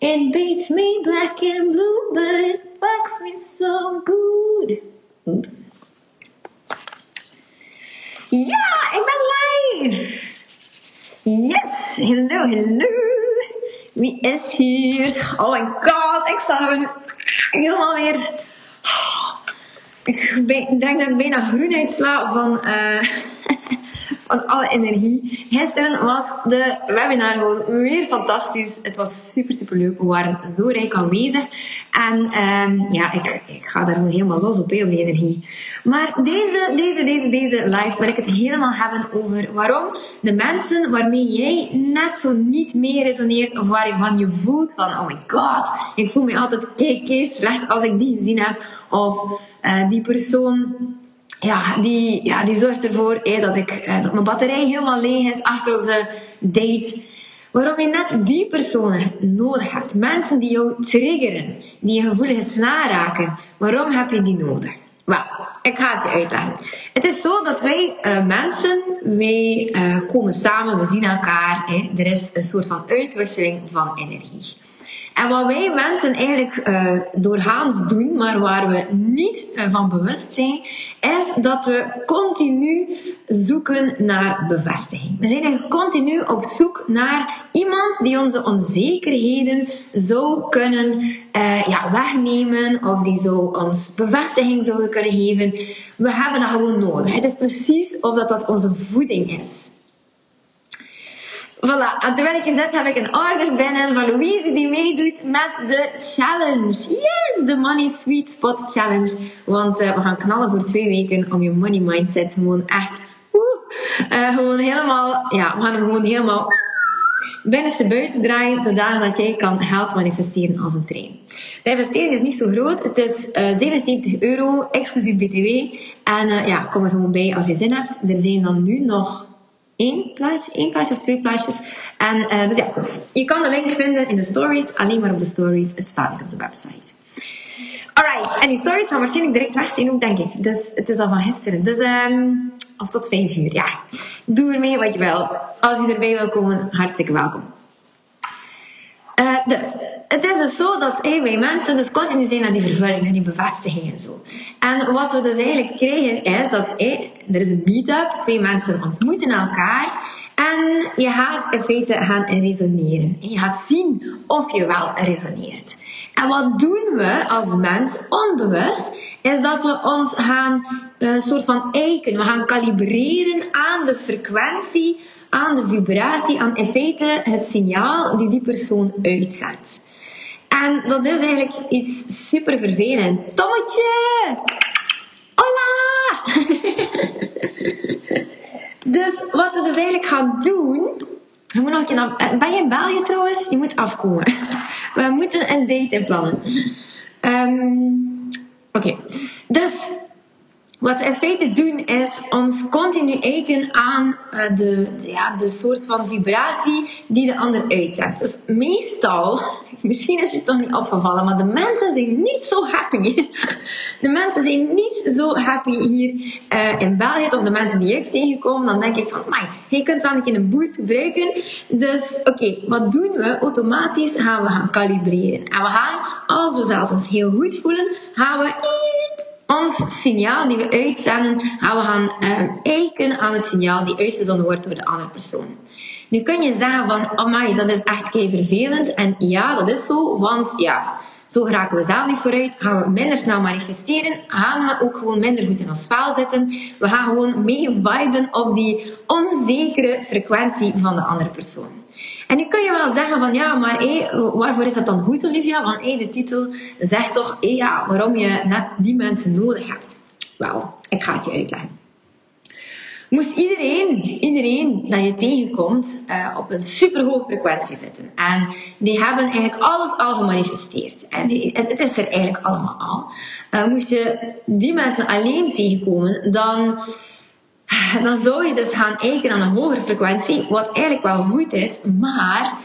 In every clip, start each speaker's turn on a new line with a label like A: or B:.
A: It beats me black and blue, but it fucks me so good. Oeps. Ja, ik ben live! Yes, hello, hello. Wie is hier? Oh my god, ik sta helemaal weer... Ik denk dat ik bijna groen uitsla van... Uh, van alle energie. Gisteren was de webinar gewoon weer fantastisch. Het was super, super leuk. We waren zo rijk aanwezig. En um, ja, ik, ik ga daar gewoon helemaal los op, heel die energie. Maar deze, deze, deze, deze live wil ik het helemaal hebben over waarom de mensen waarmee jij net zo niet meer resoneert, of waarvan je voelt van, oh my god, ik voel me altijd kei, slecht als ik die gezien heb. Of uh, die persoon ja, die, ja, die zorgt ervoor dat, ik, eh, dat mijn batterij helemaal leeg is achter onze date. Waarom je net die personen nodig hebt. Mensen die jou triggeren, die je gevoelens naraken. Waarom heb je die nodig? Wel, ik ga het je uitleggen. Het is zo dat wij uh, mensen, wij uh, komen samen, we zien elkaar. Hè. Er is een soort van uitwisseling van energie. En wat wij mensen eigenlijk uh, doorgaans doen, maar waar we niet uh, van bewust zijn, is dat we continu zoeken naar bevestiging. We zijn continu op zoek naar iemand die onze onzekerheden zou kunnen uh, ja, wegnemen of die zou ons bevestiging zouden kunnen geven. We hebben dat gewoon nodig. Het is precies of dat, dat onze voeding is. Voilà, en terwijl ik hier zit, heb ik een order binnen van Louise die meedoet met de challenge. Yes, de Money Sweet Spot Challenge. Want uh, we gaan knallen voor twee weken om je money mindset gewoon echt, uh, gewoon helemaal, ja, we gaan hem gewoon helemaal binnenste buiten draaien, zodanig dat jij kan geld manifesteren als een trein. De investering is niet zo groot. Het is uh, 77 euro, exclusief BTW. En ja, kom er gewoon bij als je zin hebt. Er zijn dan nu nog één plaatje, één plaatje of twee plaatjes. En uh, dus ja, je kan de link vinden in de stories, alleen maar op de stories. Het staat niet op de website. Alright, en die stories gaan waarschijnlijk direct weg zijn ook, denk ik. Dus het is al van gisteren. Dus, um, of tot vijf uur, ja. Doe ermee wat je wil. Als je erbij wil komen, hartstikke welkom. Uh, dus, het is dus zo dat hey, wij mensen dus continu zijn naar die vervulling, naar die bevestiging en zo. En wat we dus eigenlijk krijgen is dat er is een meet-up, twee mensen ontmoeten elkaar en je gaat in feite gaan resoneren. En je gaat zien of je wel resoneert. En wat doen we als mens onbewust, is dat we ons gaan een uh, soort van eiken, we gaan kalibreren aan de frequentie aan de vibratie, aan in feite het signaal die die persoon uitzendt. En dat is eigenlijk iets super vervelend. Tommetje! Hola! dus wat we dus eigenlijk gaan doen... Je moet nog een naar, ben je in België trouwens? Je moet afkomen. We moeten een date inplannen. Um, Oké. Dus wat we in feite doen is ons continu eiken aan de, de, ja, de soort van vibratie die de ander uitzendt. Dus meestal, misschien is het nog niet opgevallen, maar de mensen zijn niet zo happy. De mensen zijn niet zo happy hier uh, in België, of de mensen die ik tegenkom, dan denk ik van, je kunt wel een keer een boost gebruiken. Dus oké, wat doen we? Automatisch gaan we gaan kalibreren. En we gaan, als we zelfs ons heel goed voelen, gaan we ons signaal die we uitzenden, gaan we gaan uh, eiken aan het signaal die uitgezonden wordt door de andere persoon. Nu kun je zeggen van, amai, dat is echt kei vervelend. En ja, dat is zo, want ja, zo geraken we zelf niet vooruit, gaan we minder snel manifesteren, gaan we ook gewoon minder goed in ons spel zitten. We gaan gewoon mee viben op die onzekere frequentie van de andere persoon. En nu kun je wel zeggen van ja, maar hé, waarvoor is dat dan goed Olivia? Want de titel zegt toch ja, waarom je net die mensen nodig hebt. Wel, ik ga het je uitleggen. Moest iedereen, iedereen dat je tegenkomt uh, op een superhoge frequentie zitten. En die hebben eigenlijk alles al gemanifesteerd. En het, is er eigenlijk allemaal al. Uh, moest je die mensen alleen tegenkomen, dan, dan zou je dus gaan kijken aan een hogere frequentie, wat eigenlijk wel goed is, maar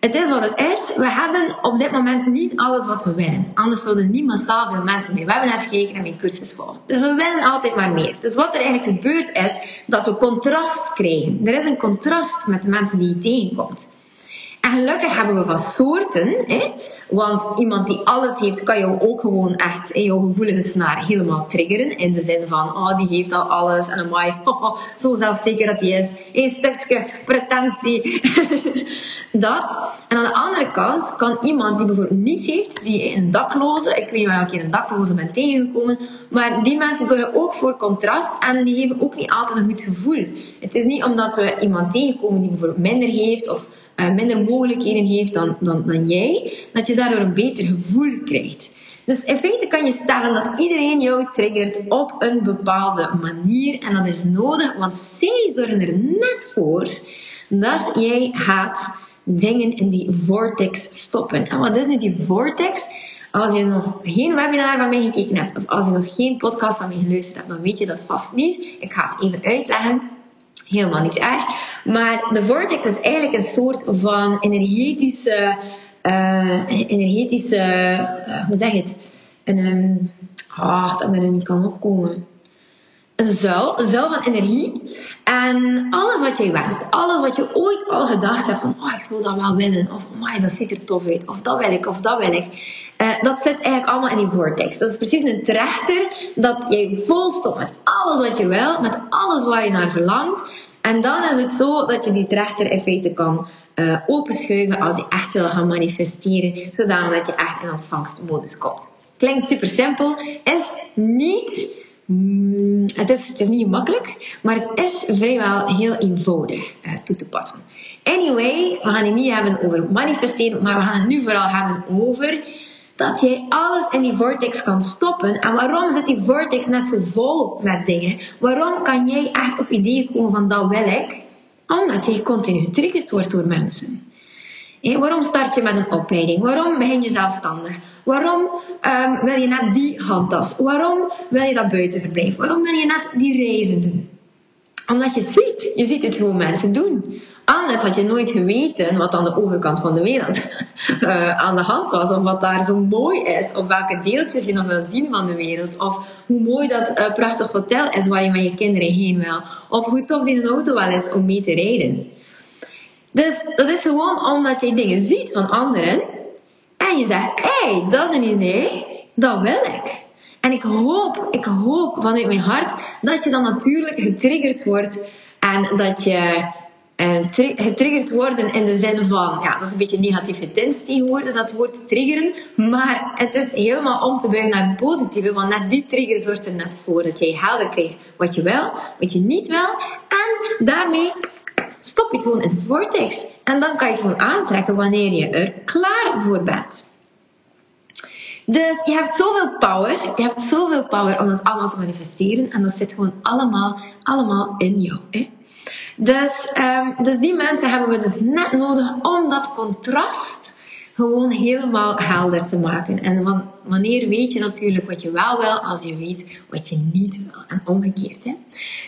A: het is wat het is. We hebben op dit moment niet alles wat we willen. Anders zouden niet massaal veel mensen mee webinars gekeken en mee cursus. Dus we willen altijd maar meer. Dus wat er eigenlijk gebeurt is dat we contrast krijgen. Er is een contrast met de mensen die je tegenkomt. En gelukkig hebben we van soorten. Hè? Want iemand die alles heeft, kan jou ook gewoon echt in jouw gevoelige snaar helemaal triggeren. In de zin van, oh, die heeft al alles. En amai, oh, zo zelfzeker dat hij is. Een stukje pretentie. dat. En aan de andere kant kan iemand die bijvoorbeeld niets heeft, die een dakloze, ik weet niet een keer een dakloze bent tegengekomen, maar die mensen zorgen ook voor contrast en die geven ook niet altijd een goed gevoel. Het is niet omdat we iemand tegenkomen die bijvoorbeeld minder heeft of uh, minder mogelijkheden heeft dan, dan, dan jij, dat je daardoor een beter gevoel krijgt. Dus in feite kan je stellen dat iedereen jou triggert op een bepaalde manier. En dat is nodig, want zij zorgen er net voor dat jij gaat dingen in die vortex stoppen. En wat is nu die vortex? Als je nog geen webinar van mij gekeken hebt, of als je nog geen podcast van mij geluisterd hebt, dan weet je dat vast niet. Ik ga het even uitleggen helemaal niet erg. Maar de vortex is eigenlijk een soort van energetische, uh, energetische, uh, hoe zeg je het? Een, um, dat men er niet kan opkomen. Een zuil, een zuil van energie. En alles wat jij wenst, alles wat je ooit al gedacht hebt van, oh, ik zou dat wel willen, of oh, dat ziet er tof uit, of dat wil ik, of dat wil ik. Uh, dat zit eigenlijk allemaal in die vortex. Dat is precies een trechter dat jij vol stopt met alles wat je wil, met alles waar je naar verlangt. En dan is het zo dat je die trechter in feite kan uh, openschuiven als je echt wil gaan manifesteren, zodat je echt in ontvangstmodus komt. Klinkt super simpel, is niet, mm, het, is, het is niet makkelijk, maar het is vrijwel heel eenvoudig uh, toe te passen. Anyway, we gaan het niet hebben over manifesteren, maar we gaan het nu vooral hebben over dat jij alles in die vortex kan stoppen. En waarom zit die vortex net zo vol met dingen? Waarom kan jij echt op ideeën komen van dat wil ik? Omdat jij continu getriggerd wordt door mensen. waarom start je met een opleiding? Waarom begin je zelfstandig? Waarom um, wil je net die handtas? Waarom wil je dat buitenverblijf? Waarom wil je net die reizen doen? Omdat je het ziet. Je ziet het gewoon mensen doen. Anders had je nooit geweten wat aan de overkant van de wereld uh, aan de hand was. Of wat daar zo mooi is. Of welke deeltjes je nog wil zien van de wereld. Of hoe mooi dat uh, prachtig hotel is waar je met je kinderen heen wil. Of hoe tof die auto wel is om mee te rijden. Dus dat is gewoon omdat je dingen ziet van anderen. En je zegt, hé, hey, dat is een idee. Dat wil ik. En ik hoop, ik hoop vanuit mijn hart dat je dan natuurlijk getriggerd wordt. En dat je en getriggerd worden in de zin van, ja, dat is een beetje negatief getint tegenwoordig, dat woord triggeren. Maar het is helemaal om te buigen naar het positieve, want net die trigger zorgt er net voor dat jij helder krijgt wat je wil, wat je niet wil. En daarmee stop je gewoon in de vortex. En dan kan je het gewoon aantrekken wanneer je er klaar voor bent. Dus je hebt zoveel power, je hebt zoveel power om het allemaal te manifesteren. En dat zit gewoon allemaal, allemaal in jou. Hè? Dus, um, dus die mensen hebben we dus net nodig om dat contrast gewoon helemaal helder te maken. En wanneer weet je natuurlijk wat je wel wil, als je weet wat je niet wil. En omgekeerd. Hè?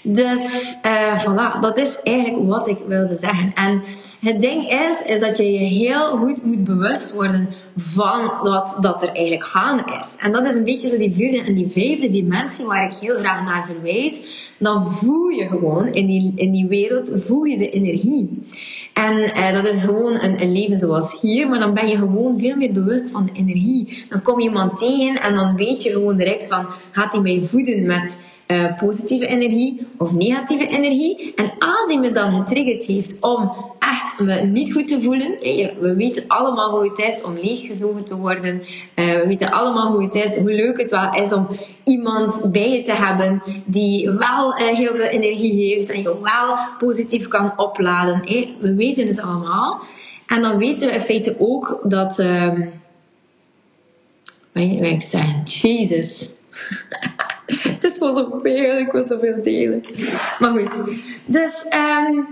A: Dus uh, voilà, dat is eigenlijk wat ik wilde zeggen. En het ding is, is dat je je heel goed moet bewust worden van wat dat er eigenlijk gaande is. En dat is een beetje zo die vierde en die vijfde dimensie waar ik heel graag naar verwijs. Dan voel je gewoon in die, in die wereld, voel je de energie. En eh, dat is gewoon een, een, leven zoals hier, maar dan ben je gewoon veel meer bewust van de energie. Dan kom je iemand tegen en dan weet je gewoon direct van, gaat hij mij voeden met uh, positieve energie of negatieve energie? En als hij me dan getriggerd heeft om echt me niet goed te voelen, we weten allemaal hoe het is om leeggezogen te worden. Uh, we weten allemaal hoe het is, hoe leuk het wel is om iemand bij je te hebben die wel uh, heel veel energie heeft en je wel positief kan opladen. We weten het allemaal. En dan weten we in feite ook dat... Um, wat wil ik zeggen? Jezus. het is gewoon zoveel. Ik wil zoveel delen. Maar goed. Dus, um,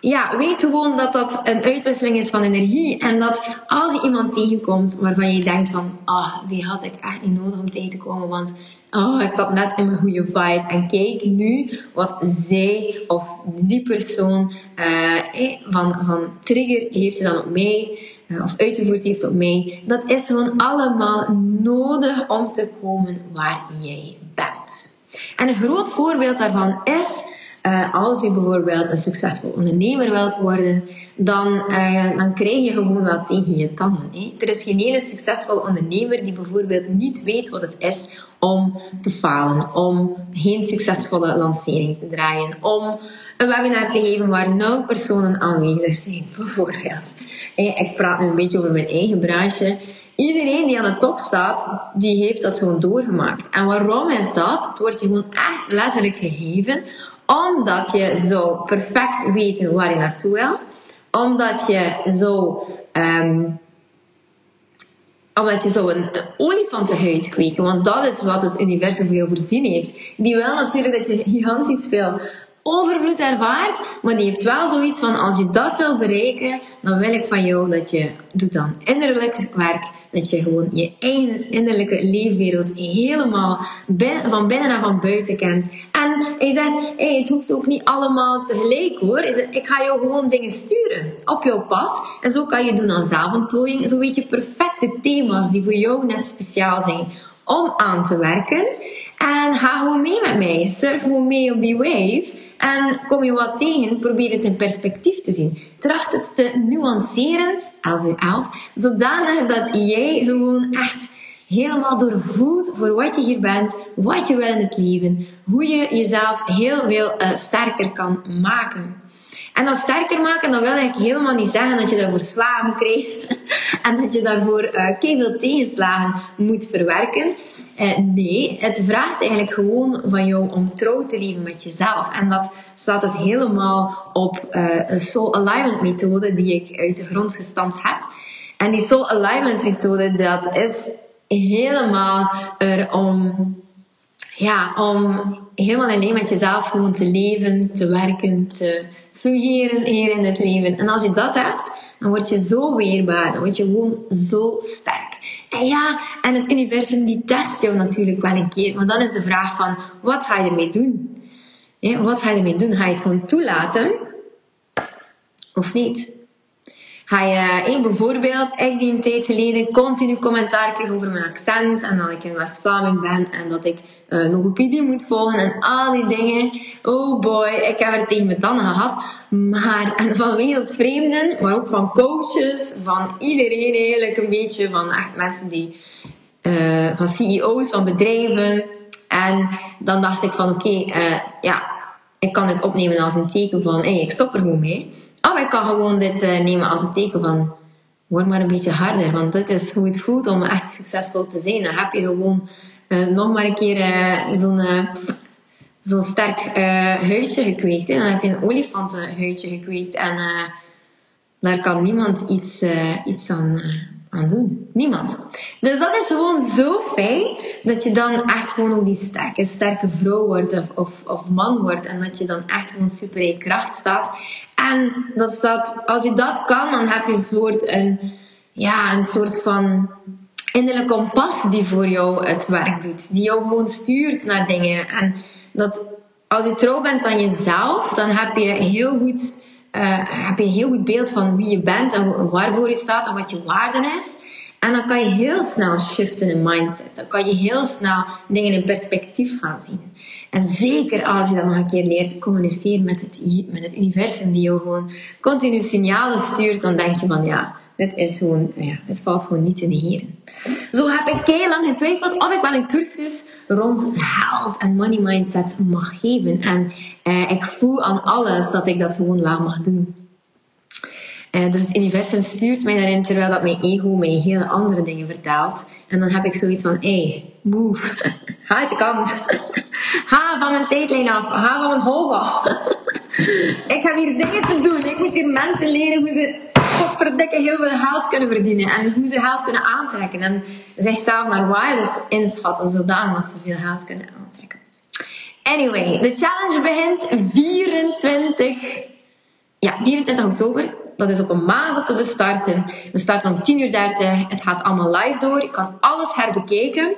A: ja, weet gewoon dat dat een uitwisseling is van energie. En dat als je iemand tegenkomt waarvan je denkt van, ah, die had ik echt niet nodig om tegen te komen, want oh, ik zat net in mijn goede vibe. En kijk nu wat zij of die persoon uh, van, van trigger heeft dan op mij, uh, of uitgevoerd heeft op mij. Dat is gewoon allemaal nodig om te komen waar jij En een groot voorbeeld daarvan is uh, als je bijvoorbeeld een succesvol ondernemer wilt worden, dan, uh, dan krijg je gewoon wel tegen je tanden. Hè? Er is geen ene succesvol ondernemer die bijvoorbeeld niet weet wat het is om te falen, om geen succesvolle lancering te draaien, om een webinar te geven waar nul personen aanwezig zijn, bijvoorbeeld. Ik praat nu een beetje over mijn eigen branche. Iedereen die aan de top staat, die heeft dat gewoon doorgemaakt. En waarom is dat? Het wordt je gewoon echt letterlijk gegeven omdat je zo perfect weet waar je naartoe wil. Omdat je zo, um, omdat je zo een olifantenhuid kweken. Want dat is wat het universum voor jou voorzien heeft. Die wil natuurlijk dat je gigantisch veel overvloed ervaart. Maar die heeft wel zoiets van, als je dat wil bereiken, dan wil ik van jou dat je doet dan innerlijk werk. Dat je gewoon je eigen innerlijke leefwereld helemaal van binnen en van buiten kent. En hij zegt, hey, het hoeft ook niet allemaal tegelijk hoor. Ik ga jou gewoon dingen sturen op jouw pad. En zo kan je doen aan zelfontplooiing. Zo weet je perfecte thema's die voor jou net speciaal zijn om aan te werken. En ga gewoon mee met mij. Surf gewoon mee op die wave. En kom je wat tegen, probeer het in perspectief te zien. Tracht het te nuanceren, 11 uur 11, zodanig dat jij gewoon echt helemaal doorvoelt voor wat je hier bent, wat je wil in het leven, hoe je jezelf heel veel uh, sterker kan maken. En dat sterker maken, dan wil ik helemaal niet zeggen dat je daarvoor slagen krijgt en dat je daarvoor uh, veel tegenslagen moet verwerken. Uh, nee, het vraagt eigenlijk gewoon van jou om trouw te leven met jezelf. En dat staat dus helemaal op uh, een Soul Alignment methode die ik uit de grond gestampt heb. En die Soul Alignment methode, dat is helemaal er om, ja, om helemaal alleen met jezelf gewoon te leven, te werken, te fungeren hier in het leven. En als je dat hebt, dan word je zo weerbaar. Dan word je gewoon zo sterk. En ja, en het universum die test jou natuurlijk wel een keer. Maar dan is de vraag van, wat ga je ermee doen? wat ga je ermee doen? Ga je het gewoon toelaten? Of niet? Ga je, bijvoorbeeld, ik die een tijd geleden continu commentaar kreeg over mijn accent en dat ik in West-Vlaming ben en dat ik eh, logopedie moet volgen en al die dingen. Oh boy, ik heb er tegen mijn tanden gehad. Maar van wereldvreemden, maar ook van coaches, van iedereen eigenlijk een beetje, van echt mensen die, uh, van CEO's van bedrijven. En dan dacht ik van oké, uh, ja, ik kan dit opnemen als een teken van, hey, ik stop er gewoon mee. Of ik kan gewoon dit nemen als een teken van, word maar een beetje harder. Want dit is hoe het voelt om echt succesvol te zijn. Dan heb je gewoon nog maar een keer uh, zo'n zo'n sterk huidje gekweekt. Hè. Dan heb je een olifantenhuidje gekweekt. En daar kan niemand iets, iets aan aan doen. Niemand. Dus dat is gewoon zo fijn dat je dan echt gewoon ook die sterke, sterke vrouw wordt of, of, of man wordt. En dat je dan echt gewoon super in kracht staat. En dat staat, als je dat kan, dan heb je een soort, een, ja, een soort van innerlijke kompas die voor jou het werk doet. Die jou gewoon stuurt naar dingen. En dat als je trouw bent aan jezelf, dan heb je heel goed uh, heb je een heel goed beeld van wie je bent en waarvoor je staat en wat je waarde is. En dan kan je heel snel shiften in mindset. Dan kan je heel snel dingen in perspectief gaan zien. En zeker als je dan nog een keer leert communiceren met het, met het universum die jou gewoon continu signalen stuurt, dan denk je van ja, dit is gewoon, ja, dit valt gewoon niet te negeren. Zo heb ik heel lang getwijfeld of ik wel een cursus rond health en money mindset mag geven. En uh, ik voel aan alles dat ik dat gewoon wel mag doen. Uh, dus het universum stuurt mij daarin, terwijl dat mijn ego mij hele andere dingen vertelt. En dan heb ik zoiets van, hé, hey, move, ga uit de kant. ga van mijn tijdlijn af, ga van mijn hoofd af. ik heb hier dingen te doen, ik moet hier mensen leren hoe ze heel veel geld kunnen verdienen. En hoe ze geld kunnen aantrekken. En zichzelf naar waardes inschatten, zodanig dat ze veel geld kunnen aantrekken. Anyway, de challenge begint 24, ja, 24 oktober. Dat is op een maandag te starten. We starten om 10.30 uur. Het gaat allemaal live door. Je kan alles herbekijken.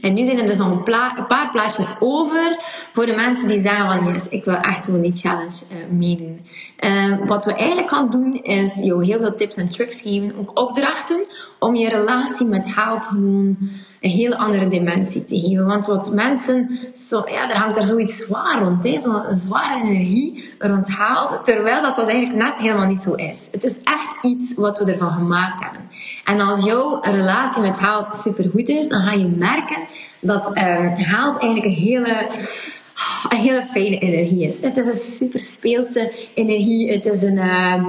A: En nu zijn er dus nog een, paar plaatsjes over voor de mensen die zeggen van yes, ik wil echt gewoon die challenge uh, meedoen. Uh, wat we eigenlijk gaan doen is jou heel veel tips en tricks geven, ook opdrachten om je relatie met geld gewoon een heel andere dimensie te geven. Want wat mensen, zo, ja, er hangt er zoiets zwaar rond, zo'n zware energie rond haalt, terwijl dat, dat eigenlijk net helemaal niet zo is. Het is echt iets wat we ervan gemaakt hebben. En als jouw relatie met haalt supergoed is, dan ga je merken dat um, haalt eigenlijk een hele een hele fijne energie is. Het is een super speelse energie. Het is een, uh,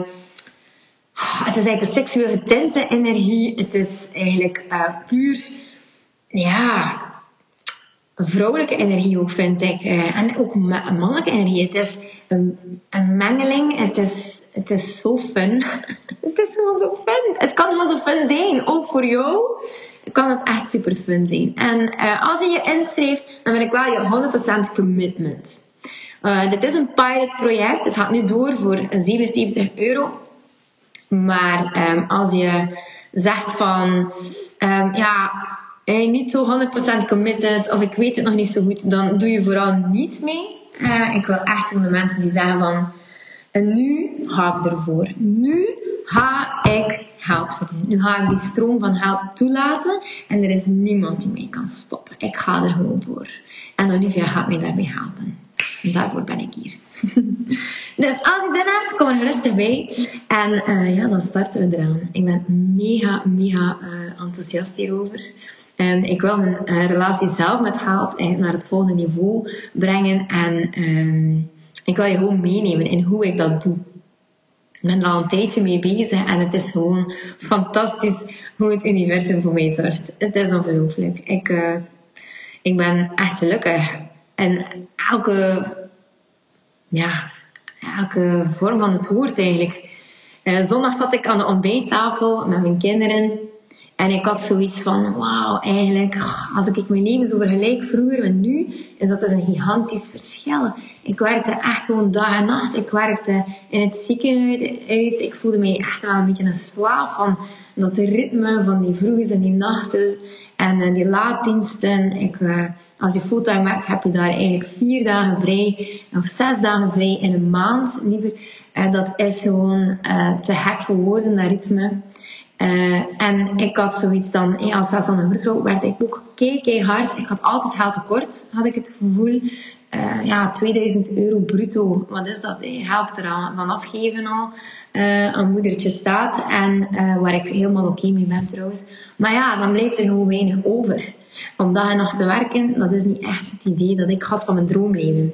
A: het is eigenlijk een seksueel getinte energie. Het is eigenlijk uh, puur ja, vrouwelijke energie ook, vind ik. Uh, en ook mannelijke energie. Het is een, een, mengeling. Het is, het is zo fun. het is fun. Het kan gewoon zo fun zijn. Ook voor jou kan het echt super fun zijn. En uh, als je je inschrijft, dan wil ik wel je 100% commitment. Uh, dit is een pilot project. Het gaat nu door voor 77 euro. Maar um, als je zegt van, um, ja, hey, niet zo 100% committed of ik weet het nog niet zo goed, dan doe je vooral niet mee. Ik wil echt van de mensen die zeggen van, en nu ga ik ervoor. Nu ga ik geld verdienen. Nu ga ik die stroom van geld toelaten en er is niemand die mij kan stoppen. Ik ga er gewoon voor. En Olivia gaat mij daarbij helpen. En daarvoor ben ik hier. dus als je zin hebt, kom er rustig bij. En uh, ja, dan starten we eraan. Ik ben mega, mega uh, enthousiast hierover. En ik wil mijn uh, relatie zelf met geld naar het volgende niveau brengen. En um, ik wil je gewoon meenemen in hoe ik dat doe. Ik ben er al een tijdje mee bezig en het is gewoon fantastisch hoe het universum voor mij zorgt. Het is ongelooflijk. Ik, uh, ik ben echt gelukkig. En elke, ja, elke vorm van het woord eigenlijk. Uh, zondag zat ik aan de ontbijttafel met mijn kinderen. En ik had zoiets van, wauw, eigenlijk, als ik mijn leven zo vergelijk vroeger en nu, is dat dus een gigantisch verschil. Ik werkte echt gewoon dag en nacht. Ik werkte in het ziekenhuis. Ik voelde mij echt wel een beetje een slaaf van dat ritme van die vroege en die nachten en uh, die laaddiensten. Ik, uh, als je fulltime werkt, heb je daar eigenlijk vier dagen vrij of zes dagen vrij in een maand liever. Uh, dat is gewoon te hek voor woorden, dat ritme. Uh, en ik had zoiets dan, als zelfstandige vrouw werd ik ook kei, hard. Ik had altijd geld tekort, had ik het gevoel. Uh, ja, 2000 euro bruto, wat is dat? Hey? Helft er van afgeven al uh, aan moedertje staat. En waar ik helemaal oké mee ben trouwens. Maar ja, dan blijft er gewoon weinig over. Om dag en nacht te werken, dat is niet echt het idee dat ik had van mijn droomleven.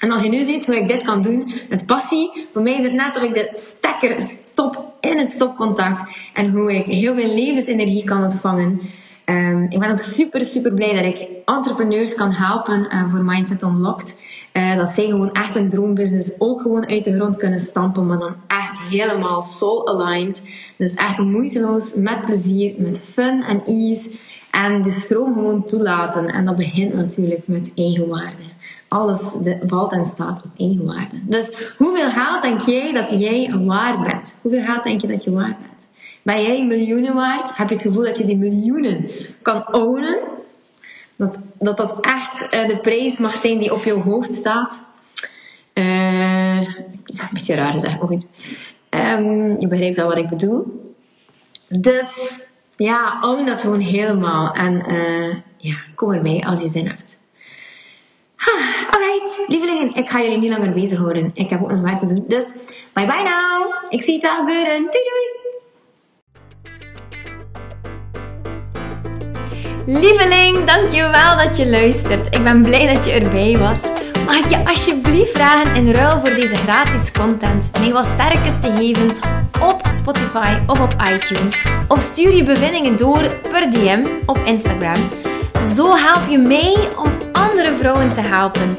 A: En als je nu ziet hoe ik dit kan doen met passie, voor mij is het net dat ik de stekker stop in het stopcontact en hoe ik heel veel levensenergie kan ontvangen. Um, ik ben ook super, super blij dat ik entrepreneurs kan helpen uh, voor Mindset Unlocked. Uh, dat zij gewoon echt een droombusiness ook gewoon uit de grond kunnen stampen, maar dan echt helemaal soul aligned. Dus echt moeiteloos, met plezier, met fun en ease. En de stroom gewoon toelaten. En dat begint natuurlijk met eigenwaarde alles de, valt en staat op één waarde. Dus hoeveel geld denk jij dat jij waard bent? Hoeveel geld denk je dat je waard bent? Ben jij miljoenen waard? Heb je het gevoel dat je die miljoenen kan ownen? Dat dat, dat echt uh, de prijs mag zijn die op jouw hoofd staat? Uh, een beetje raar zeg, maar goed. Um, je begrijpt wel wat ik bedoel. Dus ja, own dat gewoon helemaal. En uh, ja, kom erbij als je zin hebt. Lievelingen, ik ga jullie niet langer bezighouden. Ik heb ook nog werk te doen. Dus, bye bye now. Ik zie het wel gebeuren. Doei doei. Lieveling, dankjewel dat je luistert. Ik ben blij dat je erbij was. Mag ik je alsjeblieft vragen in ruil voor deze gratis content mij wat sterkes te geven op Spotify of op iTunes? Of stuur je bevindingen door per DM op Instagram. Zo help je mij om andere vrouwen te helpen